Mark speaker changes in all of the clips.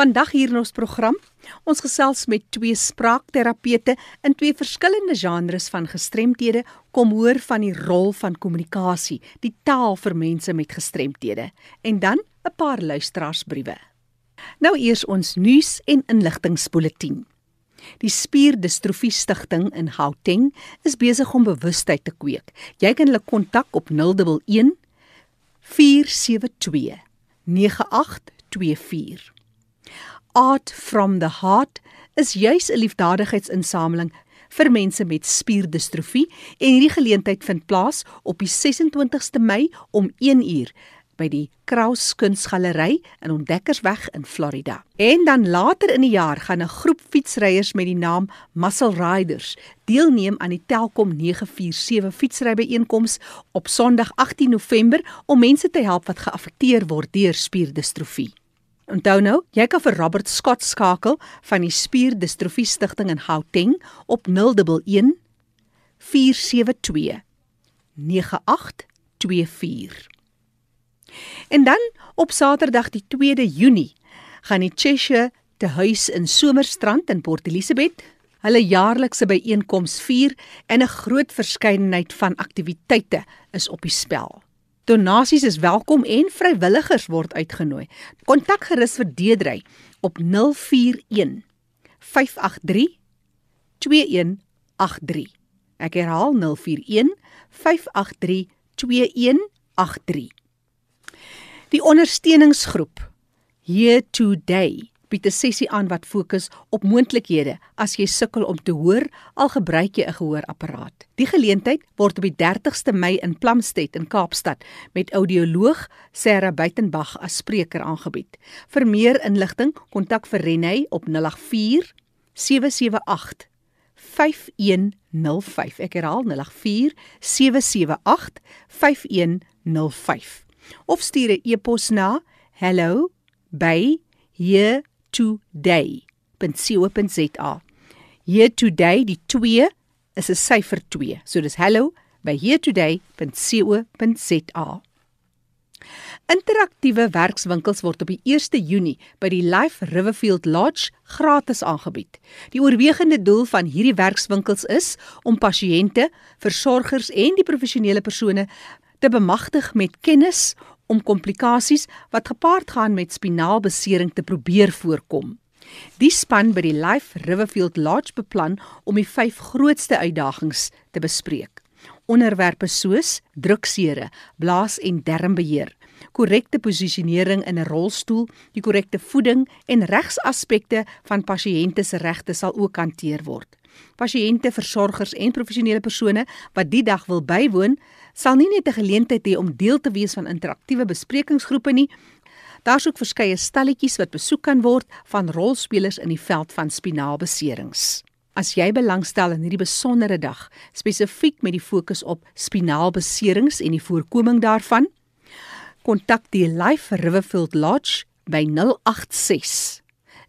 Speaker 1: Vandag hier in ons program, ons gesels met twee spraakterapeute in twee verskillende genres van gestremthede, kom hoor van die rol van kommunikasie, die taal vir mense met gestremthede en dan 'n paar luisteraarsbriewe. Nou eers ons nuus en inligtingspulsatie. Die Spierdistrofie Stichting in Gauteng is besig om bewustheid te kweek. Jy kan hulle kontak op 011 472 9824. Art from the Heart is juis 'n liefdadigheidsinsameling vir mense met spierdistrofie en hierdie geleentheid vind plaas op die 26ste Mei om 1 uur by die Kraus Kunsgalery in Ontdekkersweg in Florida. En dan later in die jaar gaan 'n groep fietsryers met die naam Muscle Riders deelneem aan die Telkom 947 fietsrybyeenkoms op Sondag 18 November om mense te help wat geaffekteer word deur spierdistrofie. Onthou nou, jy kan vir Robert Scott skakel van die Spierdistrofie Stichting in Gauteng op 011 472 9824. En dan op Saterdag die 2de Junie gaan die Cheshire te huis in Somerstrand in Port Elizabeth hulle jaarlikse byeenkoms vier en 'n groot verskeidenheid van aktiwiteite is op die spel. Donasies is welkom en vrywilligers word uitgenooi. Kontak gerus vir Deedrey op 041 583 2183. Ek herhaal 041 583 2183. Die ondersteuningsgroep Here Today bied 'n sessie aan wat fokus op moontlikhede as jy sukkel om te hoor al gebruik jy 'n gehoorapparaat. Die geleentheid word op die 30ste Mei in Plumstead in Kaapstad met audioloog Sarah Buitenbach as spreker aangebied. Vir meer inligting, kontak vir Renay op 084 778 5105. Ek herhaal 084 778 5105. Of stuur 'n e-pos na hello@here today.co.za. Here today die 2 is 'n syfer 2. So dis hello by heretoday.co.za. Interaktiewe werkswinkels word op die 1ste Junie by die Life Riverfield Lodge gratis aangebied. Die oorwegende doel van hierdie werkswinkels is om pasiënte, versorgers en die professionele persone te bemagtig met kennis om komplikasies wat gepaard gaan met spinaalbesering te probeer voorkom. Die span by die Life Riverfield Lodge beplan om die vyf grootste uitdagings te bespreek. Onderwerpe soos druksere, blaas en darmbeheer, korrekte posisionering in 'n rolstoel, die korrekte voeding en regsaspekte van pasiënte se regte sal ook hanteer word. Pasiënte, versorgers en professionele persone wat die dag wil bywoon, sal nie net 'n geleentheid hê om deel te wees van interaktiewe besprekingsgroepe nie. Daar's ook verskeie stalletjies wat besoek kan word van rolspelers in die veld van spinaalbeserings. As jy belangstel in hierdie besondere dag, spesifiek met die fokus op spinaalbeserings en die voorkoming daarvan, kontak die Life Riverfield Lodge by 086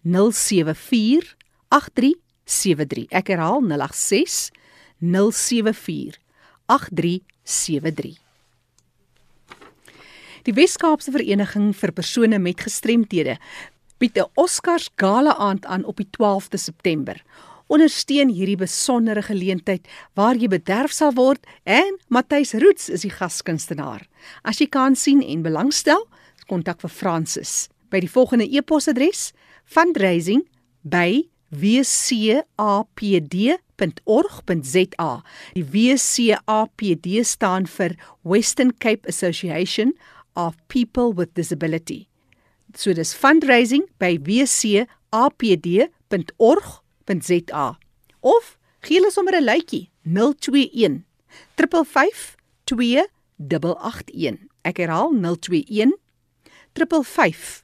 Speaker 1: 074 8373. Ek herhaal 086 074 8373. Die Wes-Kaapse Vereniging vir persone met gestremthede bied 'n Oscars gala aand aan op die 12de September. Ondersteun hierdie besondere geleentheid waar jy bederf sal word en Matthys Roots is die gaskunstenaar. As jy kan sien en belangstel, kontak vir Francis by die volgende e-posadres: fundraising@wcapd.org.za. Die WCAPD staan vir Western Cape Association of People with Disability. So dis fundraising by wcapd.org.za of gee hulle sommer 'n luitjie 021 355 2881. Ek herhaal 021 355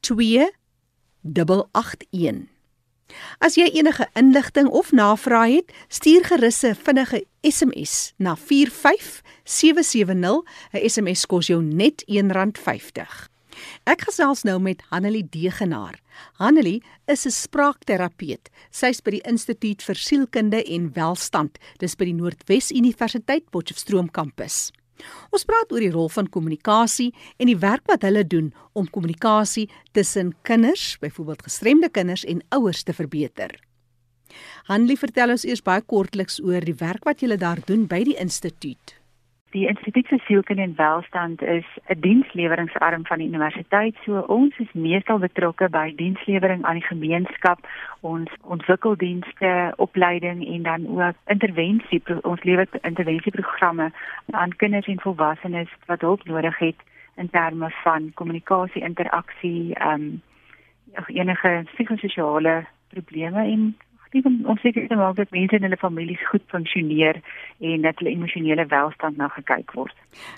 Speaker 1: 2881. As jy enige inligting of navrae het, stuur gerus 'n vinnige SMS na 45770. 'n SMS kos jou net R1.50. Ek gesels nou met Hanelie Degenaar. Hanelie is 'n spraakterapeut. Sy's by die Instituut vir Sielkunde en Welstand, dis by die Noordwes Universiteit Potchefstroom kampus. Ons praat oor die rol van kommunikasie en die werk wat hulle doen om kommunikasie tussen kinders, byvoorbeeld gestremde kinders en ouers te verbeter. Hanlie vertel ons eers baie kortliks oor die werk wat julle daar doen by die instituut.
Speaker 2: Die Instituut vir Sielkunde en Welstand is 'n diensleweringarm van die universiteit. So ons is meestal betrokke by dienslewering aan die gemeenskap, ons ontwikkeldienste, opleiding en dan ook intervensie. Ons lewer intervensieprogramme aan kinders en volwassenes wat hulp nodig het in terme van kommunikasie, interaksie, ehm um, enige psigososiale probleme en Steven, ons seker te maak dat mense in hulle families goed funksioneer en dat hulle emosionele welstand na gekyk word.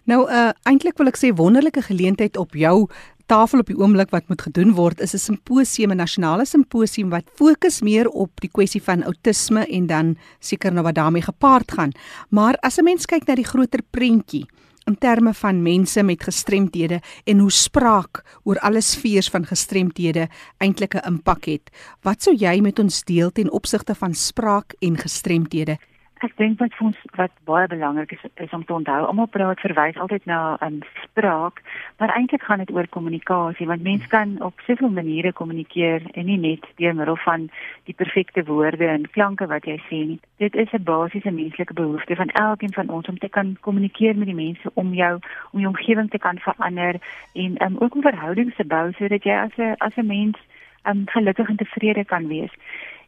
Speaker 1: Nou uh eintlik wil ek sê wonderlike geleentheid op jou tafel op die oomblik wat moet gedoen word is 'n simposium, 'n nasionale simposium wat fokus meer op die kwessie van outisme en dan seker nou wat daarmee gepaard gaan. Maar as 'n mens kyk na die groter prentjie, in terme van mense met gestremthede en hoe spraak oor alle sfere van gestremthede eintlik 'n impak het. Wat sou jy met ons deel ten opsigte van spraak en gestremthede?
Speaker 2: Ek dink wat ons wat baie belangrik is is om te onthou, almal praat verwys altyd na 'n um, spraak, maar eintlik gaan dit oor kommunikasie want mense kan op soveel maniere kommunikeer en nie net deur middel van die perfekte woorde en klanke wat jy sê nie. Dit is 'n basiese menslike behoefte van elkeen van ons om te kan kommunikeer met die mense om jou, om jou omgewing te kan verander en um, ook om verhoudings te bou sodat jy as 'n as 'n mens um, gelukkig en tevrede kan wees.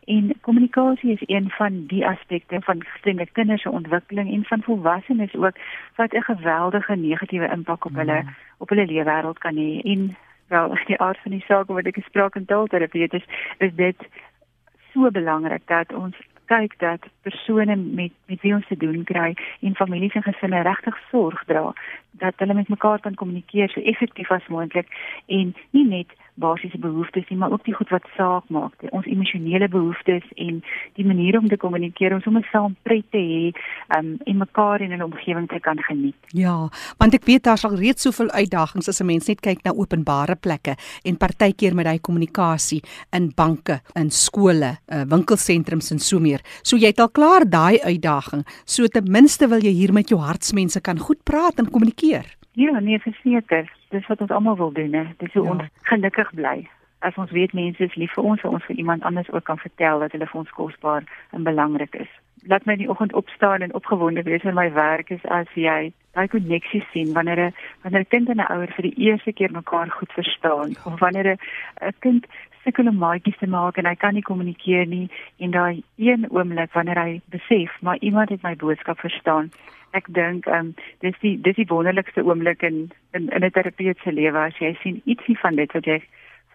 Speaker 2: En kommunikasie is een van die aspekte van gestremde kinders se ontwikkeling en van volwassenes ook wat 'n geweldige negatiewe impak op hulle mm. op hulle lewenswêreld kan hê. En wel, die aard van die saak wat ek gespreek en taalterapeut is, is dit so belangrik dat ons kyk dat persone met met wie ons te doen kry en families en gesinne regtig sorg dra dat hulle met mekaar kan kommunikeer so effektief as moontlik en nie net basiese behoeftes nie, maar ook die goed wat saak maak, die, ons emosionele behoeftes en die manier om te kommunikeer om sommer saam pret te hê um, en mekaar in 'n omgewing te kan geniet.
Speaker 1: Ja, want ek weet daar's al reeds soveel uitdagings as 'n mens net kyk na openbare plekke en partykeer met daai kommunikasie in banke, in skole, uh, winkelsentrums en so meer. So jy het al klaar daai uitdaging. So ten minste wil jy hier met jou hartsmense kan goed praat en kommunikeer.
Speaker 2: Ja, nee, verseker. Dis wat ons almal wil doen, hè. Dis hoe ja. ons gelukkig bly. As ons weet mense is lief vir ons, ons vir iemand anders ook kan vertel dat hulle vir ons kosbaar en belangrik is. Laat my in die oggend opstaan en opgewonde wees in my werk is as jy daai koneksie sien wanneer 'n wanneer 'n kind en 'n ouer vir die eerste keer mekaar goed verstaan of wanneer 'n kind sukkel om maatjies te maak en hy kan nie kommunikeer nie en daai een oomblik wanneer hy besef maar iemand het my boodskap verstaan. Ek dink ehm um, dis die dis die wonderlikste oomblik in in in 'n terapeut se lewe as jy sien ietsie van dit wat jy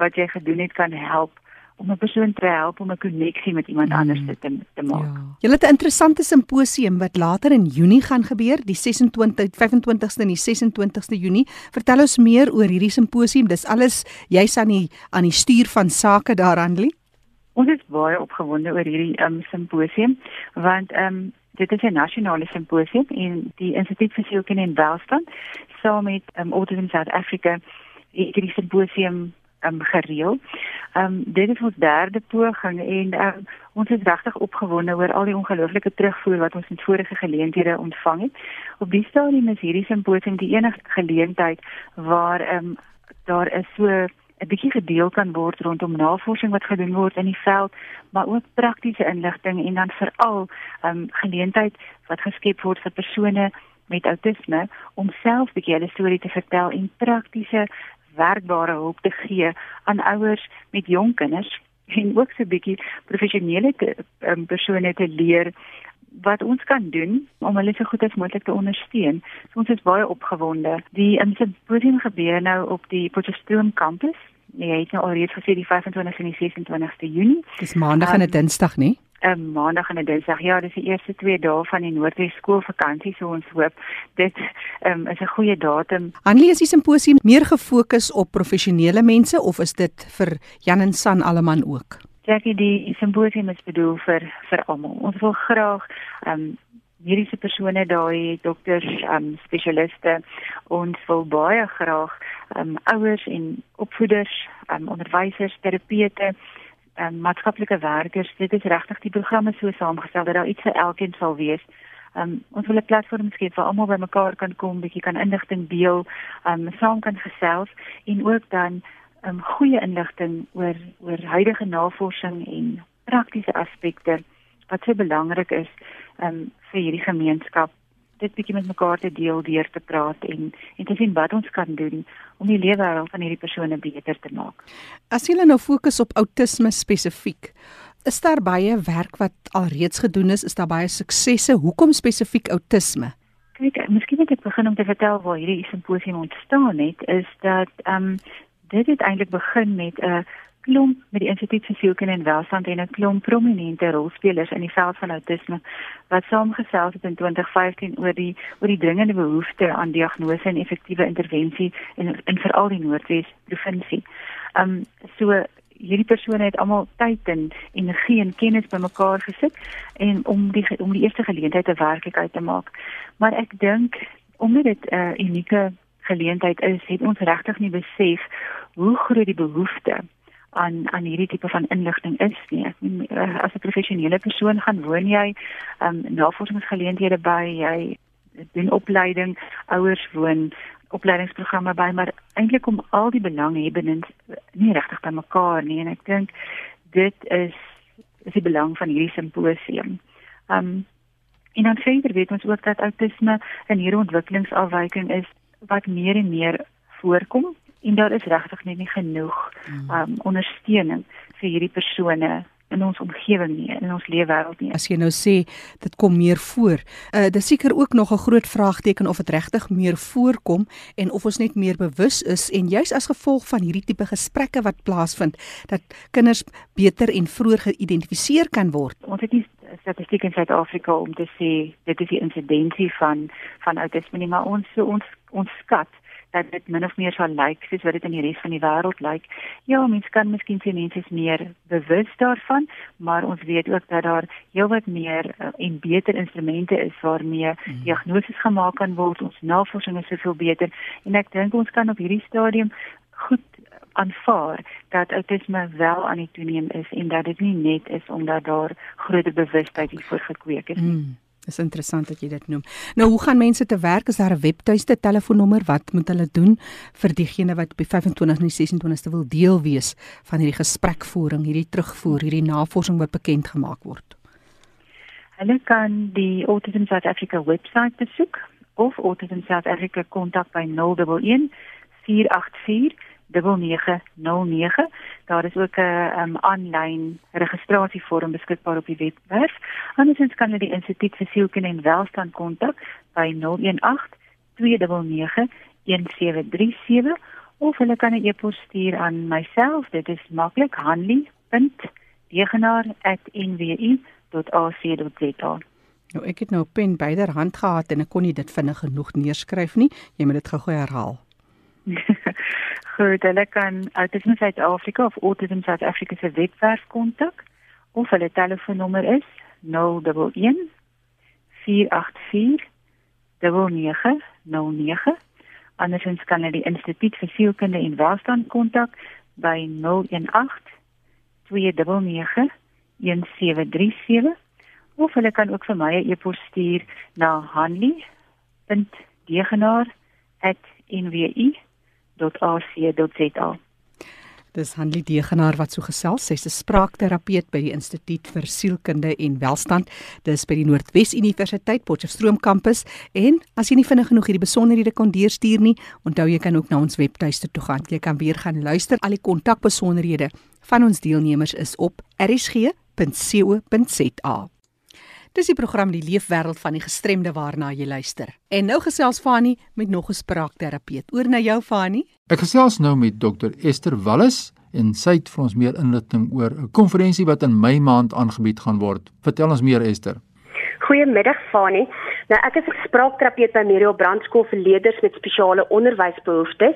Speaker 2: wat jy gedoen het kan help om 'n persoon te help om 'n koneksie met iemand anders te te maak. Ja.
Speaker 1: Jy het 'n interessante simposium wat later in Junie gaan gebeur, die 26 25ste en die 26ste Junie. Vertel ons meer oor hierdie simposium. Dis alles jy's aan die aan die stuur van sake daaraan, Lee.
Speaker 2: Ons is baie opgewonde oor hierdie um, simposium want ehm um, dit is 'n nasionale simposium in die Instituut vir Sielkunde en Welstand saam met um, Autism South Africa het die simposium um, gereël. Ehm um, dit is ons derde poging en um, ons is regtig opgewonde oor al die ongelooflike terugvoer wat ons in vorige geleenthede ontvang het. Op die stadium is hierdie simposium die enigste geleentheid waar ehm um, daar is so 'n bietjie gedeel kan word rondom navorsing wat gedoen word in die veld, maar ook praktiese inligting en dan veral ehm um, geleentheid wat geskep word vir persone met outisme om self bietjie hulle storie te vertel en praktiese werkbare hulp te gee aan ouers met jong kinders en ook so 'n bietjie professionele um, persone te leer wat ons kan doen om hulle so goed as moontlik te ondersteun. So ons is baie opgewonde. Die simposium gebeur nou op die Potchefstroom kampus nee, hy het nou alreeds gesê die 25 en die 26ste Junie.
Speaker 1: Dis maandag um, en 'n dinsdag, nie?
Speaker 2: 'n um, Maandag en 'n dinsdag. Ja, dis die eerste 2 dae van die Noordwes skoolvakansie, so ons hoop dit um, is 'n goeie datum.
Speaker 1: Hanlie, is die simposium meer gefokus op professionele mense of is dit vir Jan en San alleman ook?
Speaker 2: Jackie, die simposium is bedoel vir vir almal. Ons wil graag ehm um, mediese persone daai dokters um spesialiste ons wil baie graag um ouers en opvoeders um onderwysers terapeute um maatskaplike werkers dit is regtig die programme so saamgestel dat daar iets vir elkeen sal wees. Um ons wil 'n platform skep waar almal bymekaar kan kom, bietjie kan inligting deel, um saam kan gesels en ook dan um goeie inligting oor oor huidige navorsing en praktiese aspekte wat so belangrik is um vir hierdie gemeenskap dit bietjie met mekaar te deel, deur te praat en en te sien wat ons kan doen om die lewe van hierdie persone beter te maak.
Speaker 1: As jy nou fokus op outisme spesifiek, is daar baie werk wat alreeds gedoen is, is daar baie suksesse. Hoekom spesifiek outisme?
Speaker 2: Kyk, miskien moet ek begin om te vertel waar hierdie simposium ontstaan het, is dat ehm um, dit het eintlik begin met 'n uh, klomp met die instituut vir sielkunde en welstand en 'n klomp prominente rolspelers in die veld van outisme wat saamgesels het in 2015 oor die oor die dringende behoefte aan diagnose en effektiewe intervensie in in veral die Noordwes provinsie. Um so hierdie persone het almal tyd en energie en kennis bymekaar gesit en om die om die eerste geleentheid te werklikheid te maak. Maar ek dink omdat dit 'n uh, unieke geleentheid is, het ons regtig nie besef hoe groot die behoefte aan aan hierdie tipe van inligting is nie. Eh, as 'n professionele persoon gaan woon jy um navorsingsgeleenthede by, jy doen opleiding, ouers woon opleidingsprogramme by, maar eintlik om al die belanghebbendes nie regtig by mekaar nie en ek dink dit is is die belang van hierdie simposium. Um en dan verder weet ons ook dat outisme 'n neurontwikkelingsafwyking is wat meer en meer voorkom en daar is regtig net nie genoeg hmm. um ondersteuning vir hierdie persone in ons omgewing nie in ons leefwêreld nie.
Speaker 1: As jy nou sê dit kom meer voor, uh dis seker ook nog 'n groot vraagteken of dit regtig meer voorkom en of ons net meer bewus is en juis as gevolg van hierdie tipe gesprekke wat plaasvind dat kinders beter en vroeër geïdentifiseer kan word.
Speaker 2: Ons het nie statistiek in Suid-Afrika om te sê dit is die insidensie van van outisme nie, maar ons ons ons skat dat dit min of meer sal lyk soos wat dit in die res van die wêreld lyk. Ja, mens kan miskien sien mense is meer bewus daarvan, maar ons weet ook dat daar heelwat meer uh, en beter instrumente is waarmee mm. diagnoses gemaak kan word. Ons navorsing is soveel beter en ek dink ons kan op hierdie stadium goed aanvaar dat outisme wel aan die toeneem is en dat dit nie net is omdat daar groter bewustheid hiervoor gekweek is nie. Mm.
Speaker 1: Dis interessant dat jy dit noem. Nou, hoe gaan mense te werk? Is daar 'n webtuiste telefoonnommer? Wat moet hulle doen vir diegene wat op die 25 en die 26ste wil deel wees van hierdie gesprekvoering, hierdie terugvoer, hierdie navorsing wat bekend gemaak word?
Speaker 2: Hulle kan die Autism South Africa webwerf besoek of Autism South Africa kontak by 011 484 0909. Daar is ook 'n um, aanlyn registrasievorm beskikbaar op die webwerf. Andersins kan hulle die Instituut vir Sielkunde en Welstand kontak by 018 299 1737 of hulle kan 'n e-pos stuur aan myself. Dit is maklik hanlie.degenaar@nwu.ac.za.
Speaker 1: Nou ek het nou 'n pen byderhand gehad en ek kon nie dit vinnig genoeg neerskryf nie. Jy moet dit gou-gou herhaal.
Speaker 2: Goed, hulle kan Autism Suid-Afrika of Autism South Africa se webwerf kontak of hulle telefoonnommer is 011 484 9909. Andersins kan hulle die Instituut vir Sielkunde en Welstand kontak by 018 299 1737 of hulle kan ook vir my 'n e-pos stuur na hanlie.degenaar@nwi www.ac.za.
Speaker 1: Dis Hanlie Degenaar wat so gesels. Sy's 'n spraakterapeut by die Instituut vir Sielkunde en Welstand. Dis by die Noordwes Universiteit Potchefstroom kampus. En as jy nie vinnig genoeg hierdie besonderhede kon deurstuur nie, onthou jy kan ook na ons webtuiste toe gaan. Jy kan weer gaan luister. Al die kontakbesonderhede van ons deelnemers is op rsg.co.za. Dis die program Die Leefwêreld van die Gestremde waarna jy luister. En nou gesels Fani met nog 'n spraakterapeut. Oor na jou Fani.
Speaker 3: Ek gesels nou met Dr Esther Wallis en sy het vir ons meer inligting oor 'n konferensie wat in Mei maand aangebied gaan word. Vertel ons meer Esther.
Speaker 4: Goeiemiddag Fani. Nou ek is 'n spraakterapeut by Meriel Brandskool vir leerders met spesiale onderwysbehoeftes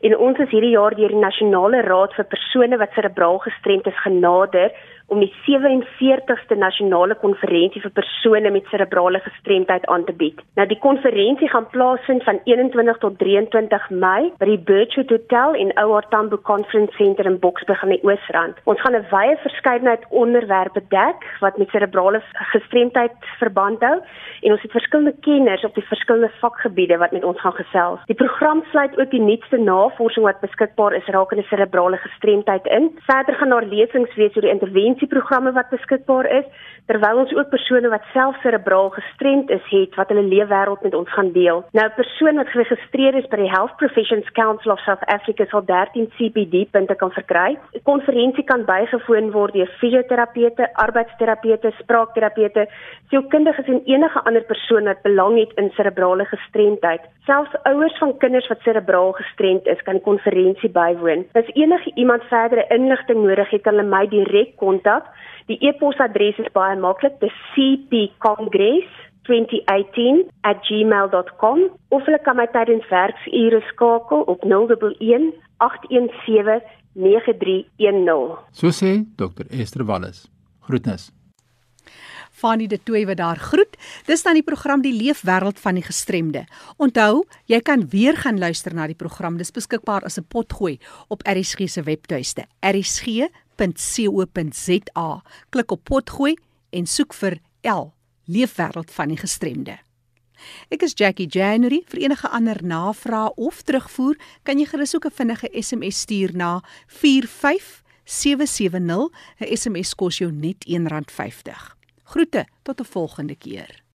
Speaker 4: en ons is hierdie jaar deur die Nasionale Raad vir persone wat serebraal gestremd is genader om die 47ste nasionale konferensie vir persone met serebrale gestremdheid aan te bied. Nou die konferensie gaan plaasvind van 21 tot 23 Mei by die Birchwood Hotel in OR Tambo Conference Center in Boksburg aan die Oosrand. Ons gaan 'n wye verskeidenheid onderwerpe dek wat met serebrale gestremdheid verband hou en ons het verskillende kenners op die verskillende vakgebiede wat met ons gaan gesels. Die program sluit ook die nuutste navorsing wat beskikbaar is rakende cerebrale gestremdheid in. Verder gaan daar lesings wees oor die intervensieprogramme wat beskikbaar is, terwyl ons ook persone wat self cerebraal gestremd is het wat hulle leefwêreld met ons gaan deel. Nou 'n persoon wat geregistreer is by die Health Professions Council of South Africa sal 13 CPD punte kan verkry. Die konferensie kan bygewoon word deur fisioterapeute, arbeidsterapeute, spraakterapeute, sielkundiges en enige ander persoon wat belang het in cerebrale gestremdheid. Selfs ouers van kinders wat cerebraal gestremd is, kan die konferensie bywoon. As enige iemand verdere inligting nodig het, kan hulle my direk kontak. Die e-posadres is baie maklik, dis cpcongress2018@gmail.com of hulle kan my tydens werksure skakel op 011 817 9310.
Speaker 3: So sê Dr Esther Wallis. Groetnis.
Speaker 1: Fanie de Tooi wat daar groet. Dis dan die program Die Leefwêreld van die Gestremde. Onthou, jy kan weer gaan luister na die program. Dis beskikbaar as 'n potgooi op RSG se webtuiste. rsg.co.za. Klik op potgooi en soek vir L Leefwêreld van die Gestremde. Ek is Jackie January. Vir enige ander navrae of terugvoer, kan jy gerus ook 'n vinnige SMS stuur na 45770. 'n SMS kos jou net R1.50. Groete tot 'n volgende keer.